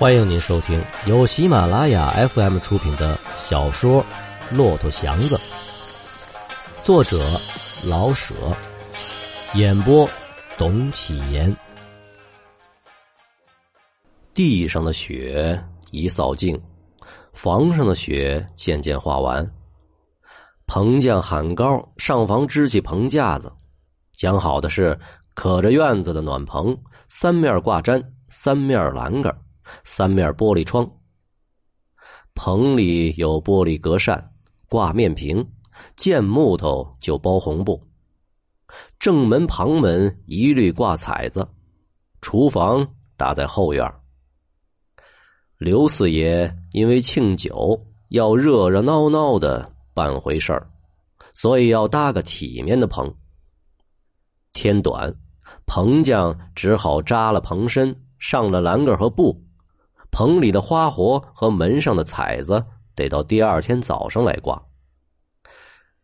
欢迎您收听由喜马拉雅 FM 出品的小说《骆驼祥子》，作者老舍，演播董启言。地上的雪已扫净，房上的雪渐渐化完。棚匠喊高，上房支起棚架子，讲好的是可着院子的暖棚，三面挂毡，三面栏杆。三面玻璃窗，棚里有玻璃隔扇，挂面屏，见木头就包红布。正门旁门一律挂彩子，厨房搭在后院。刘四爷因为庆酒要热热闹闹的办回事儿，所以要搭个体面的棚。天短，棚匠只好扎了棚身，上了栏杆和布。棚里的花活和门上的彩子得到第二天早上来挂。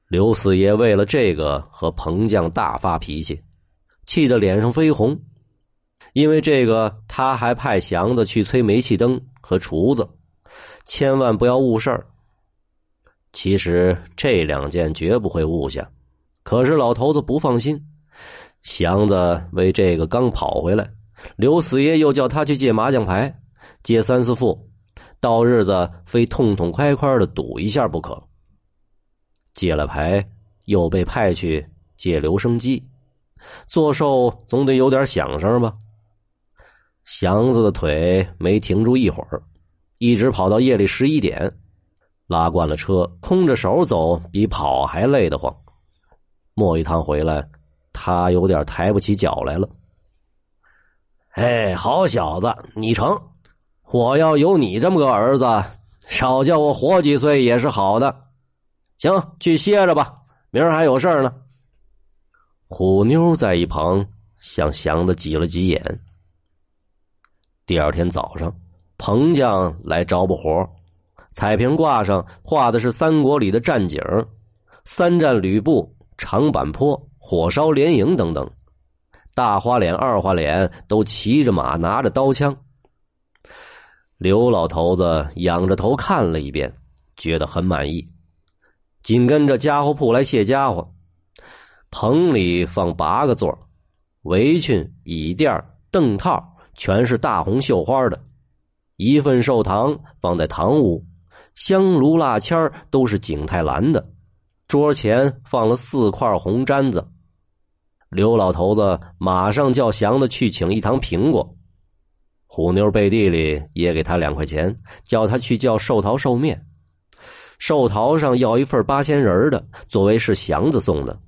刘四爷为了这个和棚匠大发脾气，气得脸上绯红。因为这个，他还派祥子去催煤气灯和厨子，千万不要误事儿。其实这两件绝不会误下，可是老头子不放心。祥子为这个刚跑回来，刘四爷又叫他去借麻将牌。借三四副，到日子非痛痛快快的赌一下不可。借了牌，又被派去借留声机，做寿总得有点响声吧。祥子的腿没停住一会儿，一直跑到夜里十一点，拉惯了车，空着手走比跑还累得慌。磨一趟回来，他有点抬不起脚来了。哎，好小子，你成！我要有你这么个儿子，少叫我活几岁也是好的。行，去歇着吧，明儿还有事儿呢。虎妞在一旁向祥子挤了挤眼。第二天早上，棚匠来着不活，彩屏挂上画的是三国里的战景，三战吕布、长坂坡、火烧连营等等。大花脸、二花脸都骑着马，拿着刀枪。刘老头子仰着头看了一遍，觉得很满意。紧跟着家伙铺来卸家伙，棚里放八个座，围裙、椅垫、凳套全是大红绣花的。一份寿糖放在堂屋，香炉蜡签都是景泰蓝的。桌前放了四块红毡子。刘老头子马上叫祥子去请一堂苹果。虎妞背地里也给他两块钱，叫他去叫寿桃寿面。寿桃上要一份八仙人的，作为是祥子送的。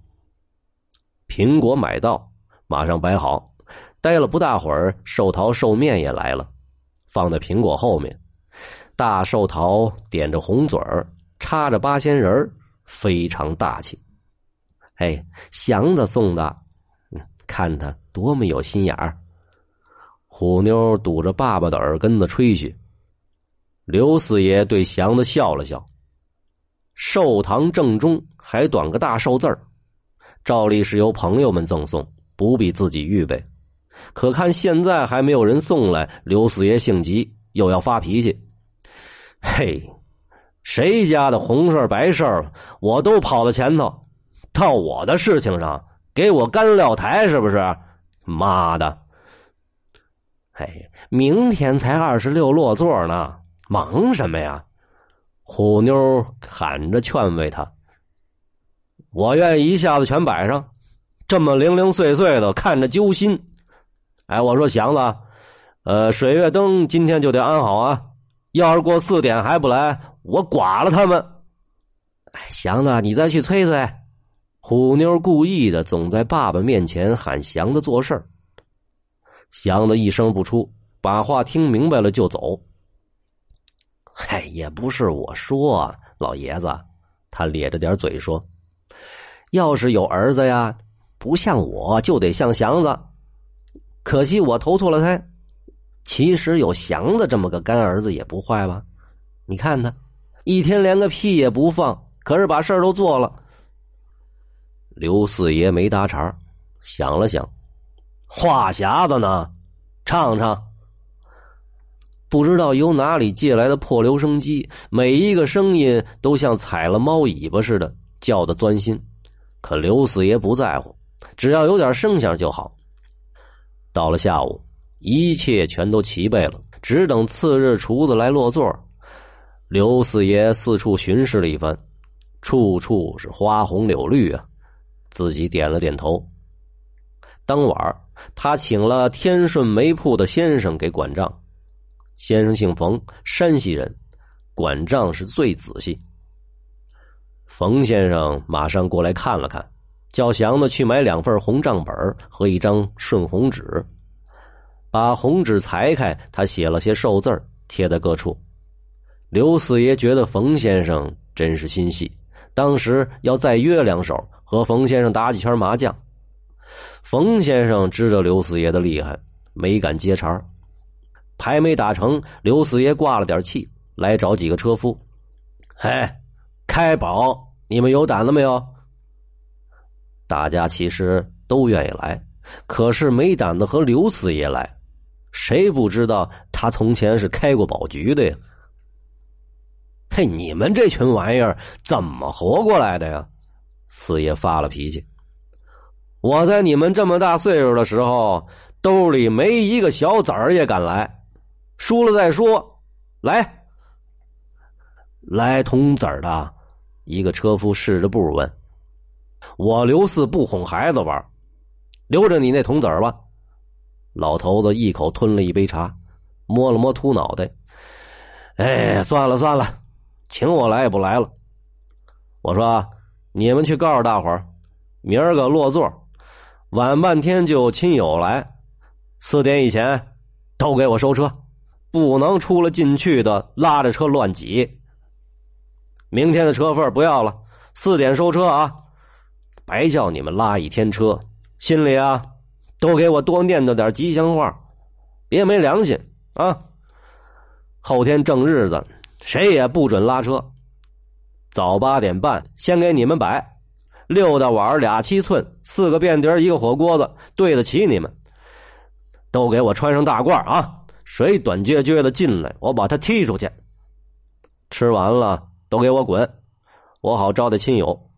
苹果买到，马上摆好。待了不大会儿，寿桃寿面也来了，放在苹果后面。大寿桃点着红嘴儿，插着八仙人儿非常大气。哎，祥子送的，看他多么有心眼儿。虎妞堵着爸爸的耳根子吹嘘。刘四爷对祥子笑了笑。寿堂正中还短个大寿字儿，照例是由朋友们赠送，不必自己预备。可看现在还没有人送来，刘四爷性急，又要发脾气。嘿，谁家的红事白事儿我都跑到前头，到我的事情上给我干撂台，是不是？妈的！哎，明天才二十六落座呢，忙什么呀？虎妞喊着劝慰他：“我愿意一下子全摆上，这么零零碎碎的，看着揪心。”哎，我说祥子，呃，水月灯今天就得安好啊，要是过四点还不来，我剐了他们。哎，祥子，你再去催催。虎妞故意的，总在爸爸面前喊祥子做事儿。祥子一声不出，把话听明白了就走。嗨，也不是我说，老爷子，他咧着点嘴说：“要是有儿子呀，不像我就得像祥子。可惜我投错了胎。其实有祥子这么个干儿子也不坏吧？你看他，一天连个屁也不放，可是把事儿都做了。”刘四爷没搭茬，想了想。话匣子呢？唱唱。不知道由哪里借来的破留声机，每一个声音都像踩了猫尾巴似的，叫的钻心。可刘四爷不在乎，只要有点声响就好。到了下午，一切全都齐备了，只等次日厨子来落座。刘四爷四处巡视了一番，处处是花红柳绿啊，自己点了点头。当晚，他请了天顺煤铺的先生给管账。先生姓冯，山西人，管账是最仔细。冯先生马上过来看了看，叫祥子去买两份红账本和一张顺红纸，把红纸裁开，他写了些寿字贴在各处。刘四爷觉得冯先生真是心细，当时要再约两手，和冯先生打几圈麻将。冯先生知道刘四爷的厉害，没敢接茬牌没打成，刘四爷挂了点气，来找几个车夫：“嘿，开宝。”你们有胆子没有？大家其实都愿意来，可是没胆子和刘四爷来。谁不知道他从前是开过宝局的呀？嘿，你们这群玩意儿怎么活过来的呀？四爷发了脾气。我在你们这么大岁数的时候，兜里没一个小子儿也敢来，输了再说。来，来铜子儿的。一个车夫试着步问：“我刘四不哄孩子玩，留着你那铜子儿吧。”老头子一口吞了一杯茶，摸了摸秃脑袋：“哎，算了算了，请我来也不来了。我说，你们去告诉大伙儿，明儿个落座，晚半天就有亲友来，四点以前都给我收车，不能出了进去的拉着车乱挤。”明天的车份不要了，四点收车啊！白叫你们拉一天车，心里啊，都给我多念叨点吉祥话，别没良心啊！后天正日子，谁也不准拉车。早八点半，先给你们摆六大碗俩七寸，四个便碟一个火锅子，对得起你们。都给我穿上大褂啊！谁短撅撅的进来，我把他踢出去。吃完了。都给我滚！我好招待亲友。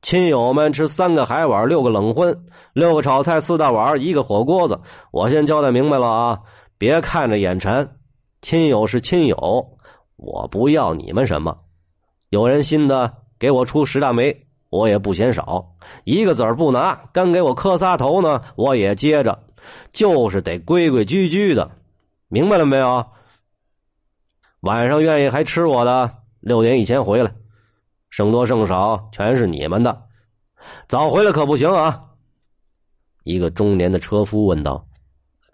亲友们吃三个海碗，六个冷荤，六个炒菜，四大碗，一个火锅子。我先交代明白了啊！别看着眼馋，亲友是亲友，我不要你们什么。有人新的，给我出十大枚，我也不嫌少。一个子儿不拿，干给我磕仨头呢，我也接着。就是得规规矩矩的，明白了没有？晚上愿意还吃我的？六点以前回来，剩多剩少全是你们的。早回来可不行啊！一个中年的车夫问道：“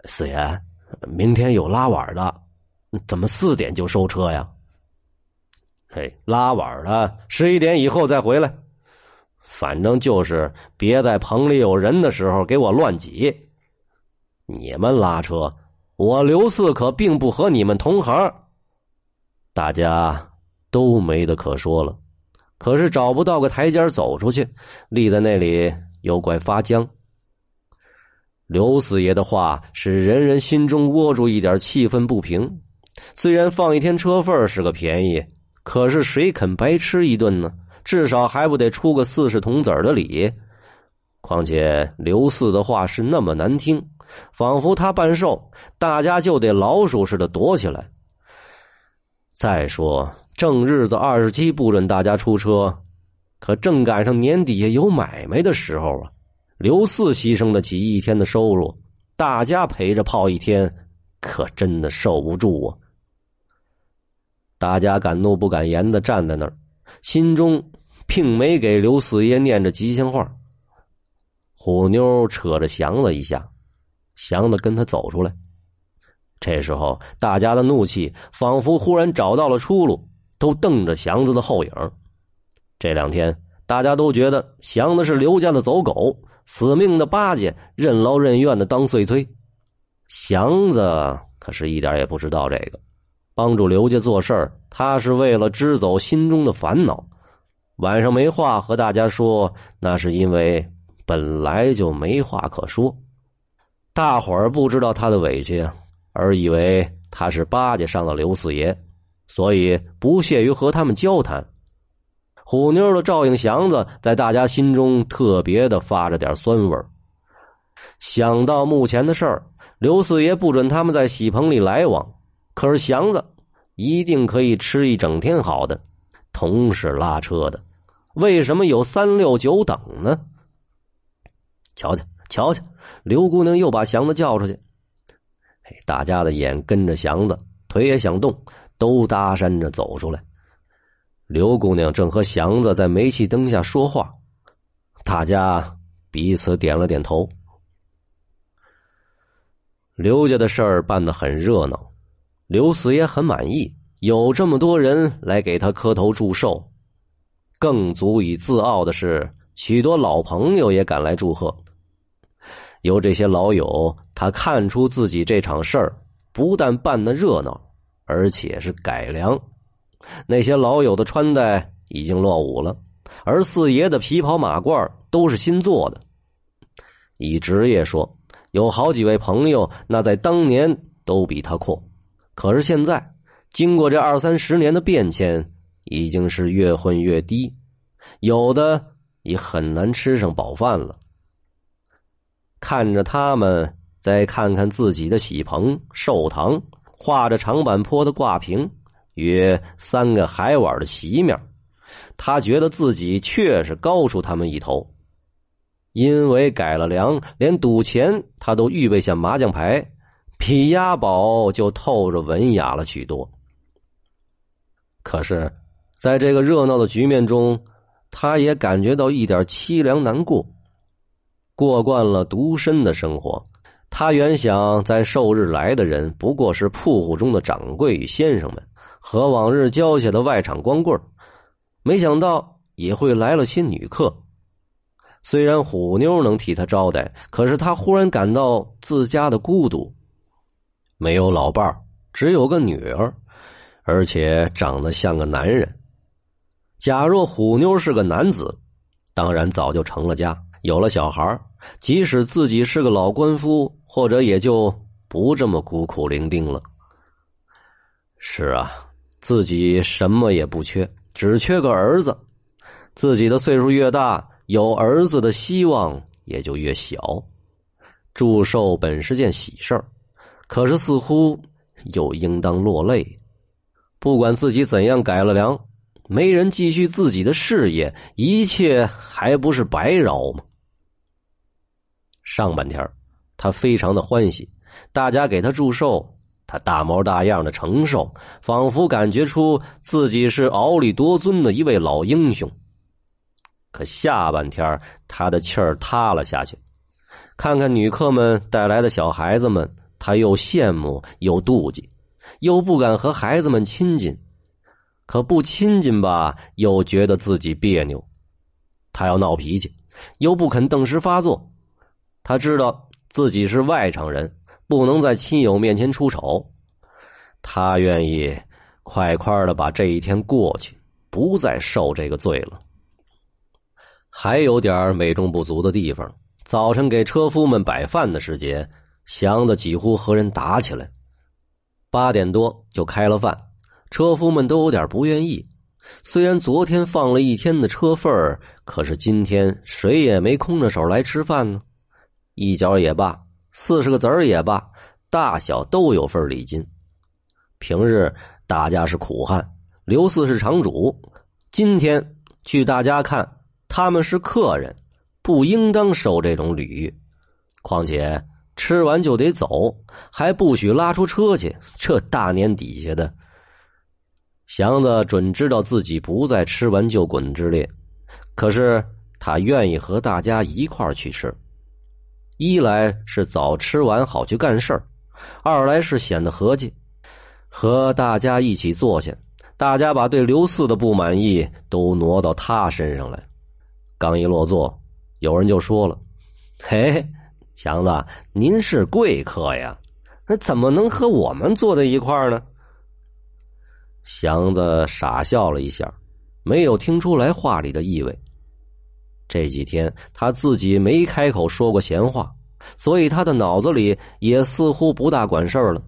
四爷，明天有拉碗的，怎么四点就收车呀？”“嘿，拉碗的十一点以后再回来，反正就是别在棚里有人的时候给我乱挤。你们拉车，我刘四可并不和你们同行。大家。”都没得可说了，可是找不到个台阶走出去，立在那里又怪发僵。刘四爷的话使人人心中窝住一点气愤不平。虽然放一天车份是个便宜，可是谁肯白吃一顿呢？至少还不得出个四十铜子的礼？况且刘四的话是那么难听，仿佛他办寿，大家就得老鼠似的躲起来。再说。正日子二十七不准大家出车，可正赶上年底下有买卖的时候啊！刘四牺牲得起一天的收入，大家陪着泡一天，可真的受不住啊！大家敢怒不敢言的站在那儿，心中并没给刘四爷念着吉祥话。虎妞扯着祥子一下，祥子跟他走出来。这时候，大家的怒气仿佛忽然找到了出路。都瞪着祥子的后影。这两天，大家都觉得祥子是刘家的走狗，死命的巴结，任劳任怨的当碎催。祥子可是一点也不知道这个，帮助刘家做事儿，他是为了支走心中的烦恼。晚上没话和大家说，那是因为本来就没话可说。大伙儿不知道他的委屈，而以为他是巴结上了刘四爷，所以不屑于和他们交谈。虎妞的照应祥子，在大家心中特别的发着点酸味想到目前的事儿，刘四爷不准他们在喜棚里来往，可是祥子一定可以吃一整天好的。同是拉车的，为什么有三六九等呢？瞧瞧，瞧瞧，刘姑娘又把祥子叫出去。大家的眼跟着祥子，腿也想动，都搭讪着走出来。刘姑娘正和祥子在煤气灯下说话，大家彼此点了点头。刘家的事儿办得很热闹，刘四爷很满意。有这么多人来给他磕头祝寿，更足以自傲的是，许多老朋友也赶来祝贺。由这些老友，他看出自己这场事儿不但办得热闹，而且是改良。那些老友的穿戴已经落伍了，而四爷的皮袍马褂都是新做的。以职业说，有好几位朋友，那在当年都比他阔，可是现在。经过这二三十年的变迁，已经是越混越低，有的已很难吃上饱饭了。看着他们，再看看自己的喜棚、寿堂，画着长板坡的挂屏，约三个海碗的席面，他觉得自己确实高出他们一头。因为改了粮，连赌钱他都预备下麻将牌，比押宝就透着文雅了许多。可是，在这个热闹的局面中，他也感觉到一点凄凉难过。过惯了独身的生活，他原想在寿日来的人不过是铺户中的掌柜与先生们，和往日交下的外场光棍没想到也会来了些女客。虽然虎妞能替他招待，可是他忽然感到自家的孤独，没有老伴儿只有个女儿。而且长得像个男人。假若虎妞是个男子，当然早就成了家，有了小孩即使自己是个老官夫，或者也就不这么孤苦伶仃了。是啊，自己什么也不缺，只缺个儿子。自己的岁数越大，有儿子的希望也就越小。祝寿本是件喜事儿，可是似乎又应当落泪。不管自己怎样改了良，没人继续自己的事业，一切还不是白饶吗？上半天他非常的欢喜，大家给他祝寿，他大模大样的承受，仿佛感觉出自己是敖里夺尊的一位老英雄。可下半天他的气儿塌了下去，看看女客们带来的小孩子们，他又羡慕又妒忌。又不敢和孩子们亲近，可不亲近吧，又觉得自己别扭。他要闹脾气，又不肯顿时发作。他知道自己是外场人，不能在亲友面前出丑。他愿意快快的把这一天过去，不再受这个罪了。还有点美中不足的地方。早晨给车夫们摆饭的时节，祥子几乎和人打起来。八点多就开了饭，车夫们都有点不愿意。虽然昨天放了一天的车份儿，可是今天谁也没空着手来吃饭呢。一角也罢，四十个子儿也罢，大小都有份礼金。平日大家是苦汉，刘四是场主。今天去大家看，他们是客人，不应当受这种礼。况且。吃完就得走，还不许拉出车去。这大年底下的，祥子准知道自己不在吃完就滚之列，可是他愿意和大家一块儿去吃。一来是早吃完好去干事儿，二来是显得和气，和大家一起坐下，大家把对刘四的不满意都挪到他身上来。刚一落座，有人就说了：“嘿。”祥子，您是贵客呀，那怎么能和我们坐在一块儿呢？祥子傻笑了一下，没有听出来话里的意味。这几天他自己没开口说过闲话，所以他的脑子里也似乎不大管事儿了。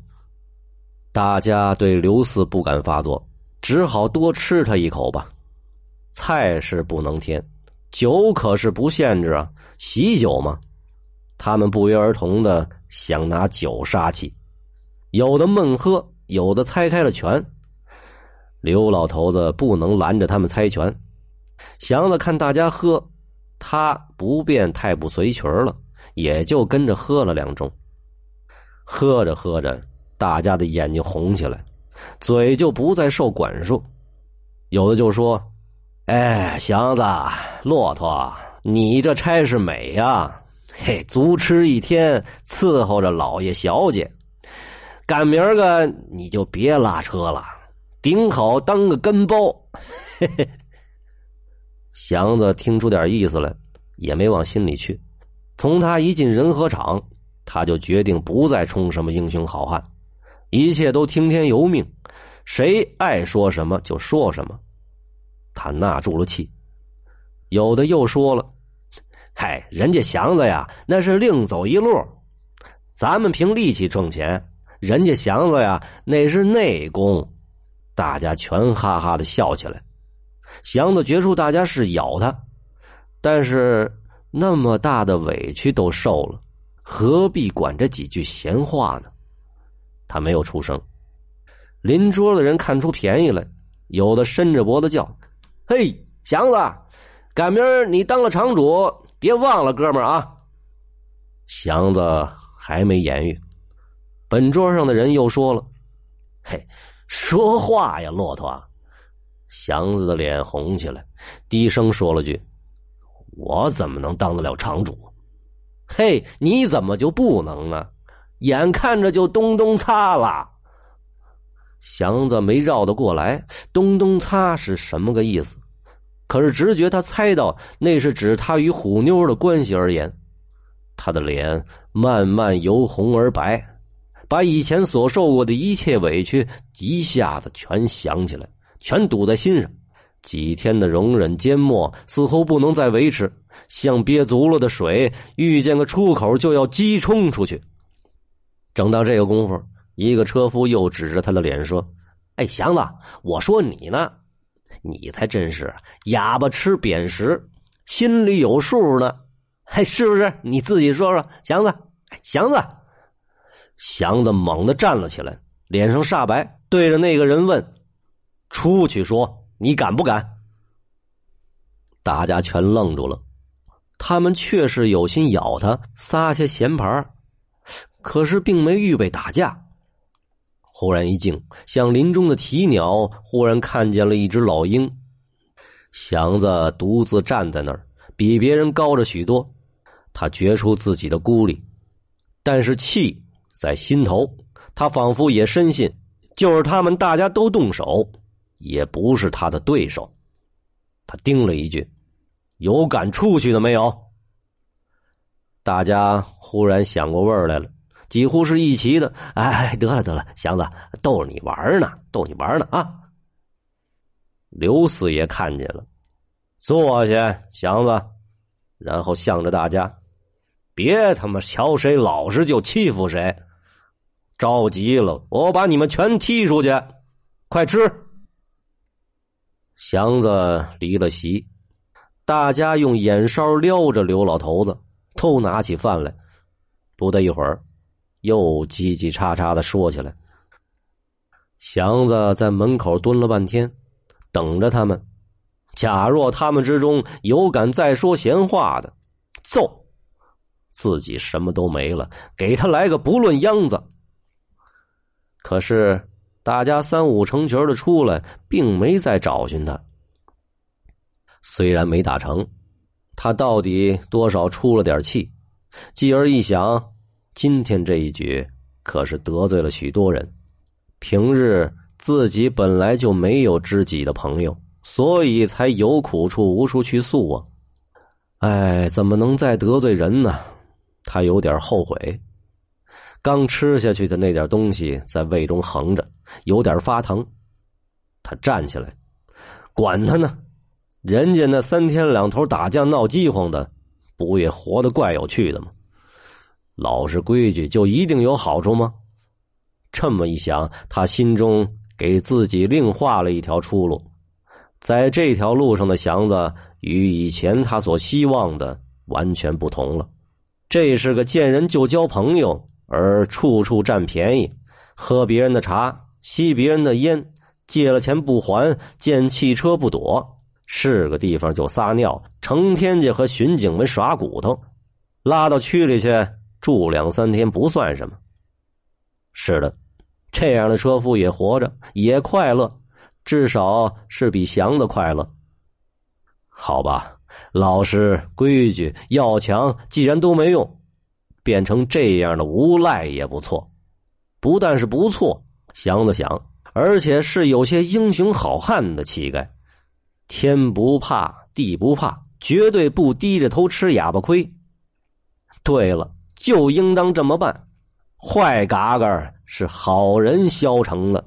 大家对刘四不敢发作，只好多吃他一口吧。菜是不能添，酒可是不限制啊，喜酒嘛。他们不约而同的想拿酒杀气，有的闷喝，有的猜开了拳。刘老头子不能拦着他们猜拳。祥子看大家喝，他不便太不随群了，也就跟着喝了两盅。喝着喝着。大家的眼睛红起来，嘴就不再受管束。有的就说：“哎，祥子，骆驼，你这差事美呀！嘿，足吃一天，伺候着老爷小姐。赶明儿个你就别拉车了，顶好当个跟包。”嘿嘿。祥子听出点意思来，也没往心里去。从他一进仁和场，他就决定不再充什么英雄好汉。一切都听天由命，谁爱说什么就说什么。他纳住了气，有的又说了：“嗨，人家祥子呀，那是另走一路。咱们凭力气挣钱，人家祥子呀，那是内功。”大家全哈哈的笑起来。祥子觉出大家是咬他，但是那么大的委屈都受了，何必管这几句闲话呢？他没有出声，邻桌的人看出便宜来，有的伸着脖子叫：“嘿，祥子，赶明儿你当了场主，别忘了哥们儿啊！”祥子还没言语，本桌上的人又说了：“嘿，说话呀，骆驼！”祥子的脸红起来，低声说了句：“我怎么能当得了场主？”“嘿，你怎么就不能呢？”眼看着就咚咚擦了，祥子没绕得过来，咚咚擦是什么个意思？可是直觉他猜到那是指他与虎妞的关系而言，他的脸慢慢由红而白，把以前所受过的一切委屈一下子全想起来，全堵在心上。几天的容忍缄默似乎不能再维持，像憋足了的水，遇见个出口就要激冲出去。正到这个功夫，一个车夫又指着他的脸说：“哎，祥子，我说你呢，你才真是哑巴吃扁食，心里有数呢，嘿是不是？你自己说说，祥子，祥子。”祥子猛地站了起来，脸上煞白，对着那个人问：“出去说，你敢不敢？”大家全愣住了，他们确实有心咬他，撒些闲牌可是并没预备打架。忽然一静，像林中的啼鸟，忽然看见了一只老鹰。祥子独自站在那儿，比别人高着许多。他觉出自己的孤立，但是气在心头。他仿佛也深信，就是他们大家都动手，也不是他的对手。他叮了一句：“有敢出去的没有？”大家忽然想过味儿来了。几乎是一齐的，哎，得了得了，祥子逗你玩呢，逗你玩呢啊！刘四爷看见了，坐下，祥子，然后向着大家，别他妈瞧谁老实就欺负谁，着急了，我把你们全踢出去，快吃！祥子离了席，大家用眼梢撩着刘老头子，都拿起饭来，不得一会儿。又叽叽喳喳的说起来。祥子在门口蹲了半天，等着他们。假若他们之中有敢再说闲话的，揍！自己什么都没了，给他来个不论秧子。可是大家三五成群的出来，并没再找寻他。虽然没打成，他到底多少出了点气。继而一想。今天这一局可是得罪了许多人。平日自己本来就没有知己的朋友，所以才有苦处无处去诉啊！哎，怎么能再得罪人呢？他有点后悔。刚吃下去的那点东西在胃中横着，有点发疼。他站起来，管他呢！人家那三天两头打架闹饥荒的，不也活得怪有趣的吗？老实规矩就一定有好处吗？这么一想，他心中给自己另画了一条出路。在这条路上的祥子与以前他所希望的完全不同了。这是个见人就交朋友，而处处占便宜，喝别人的茶，吸别人的烟，借了钱不还，见汽车不躲，是个地方就撒尿，成天就和巡警们耍骨头，拉到区里去住两三天不算什么。是的，这样的车夫也活着，也快乐。至少是比祥子快乐。好吧，老实、规矩、要强，既然都没用，变成这样的无赖也不错。不但是不错，祥子想，而且是有些英雄好汉的气概。天不怕地不怕，绝对不低着头吃哑巴亏。对了，就应当这么办。坏嘎嘎是好人消成的。